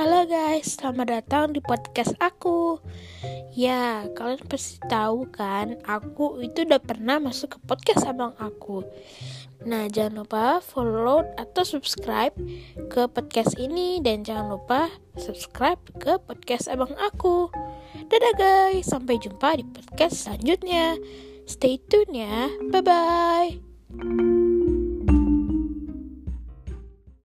halo guys, selamat datang di podcast aku. Ya, kalian pasti tahu kan, aku itu udah pernah masuk ke podcast abang aku. Nah, jangan lupa follow atau subscribe ke podcast ini dan jangan lupa subscribe ke podcast abang aku. Dadah guys, sampai jumpa di podcast selanjutnya. Stay tune ya. Bye bye.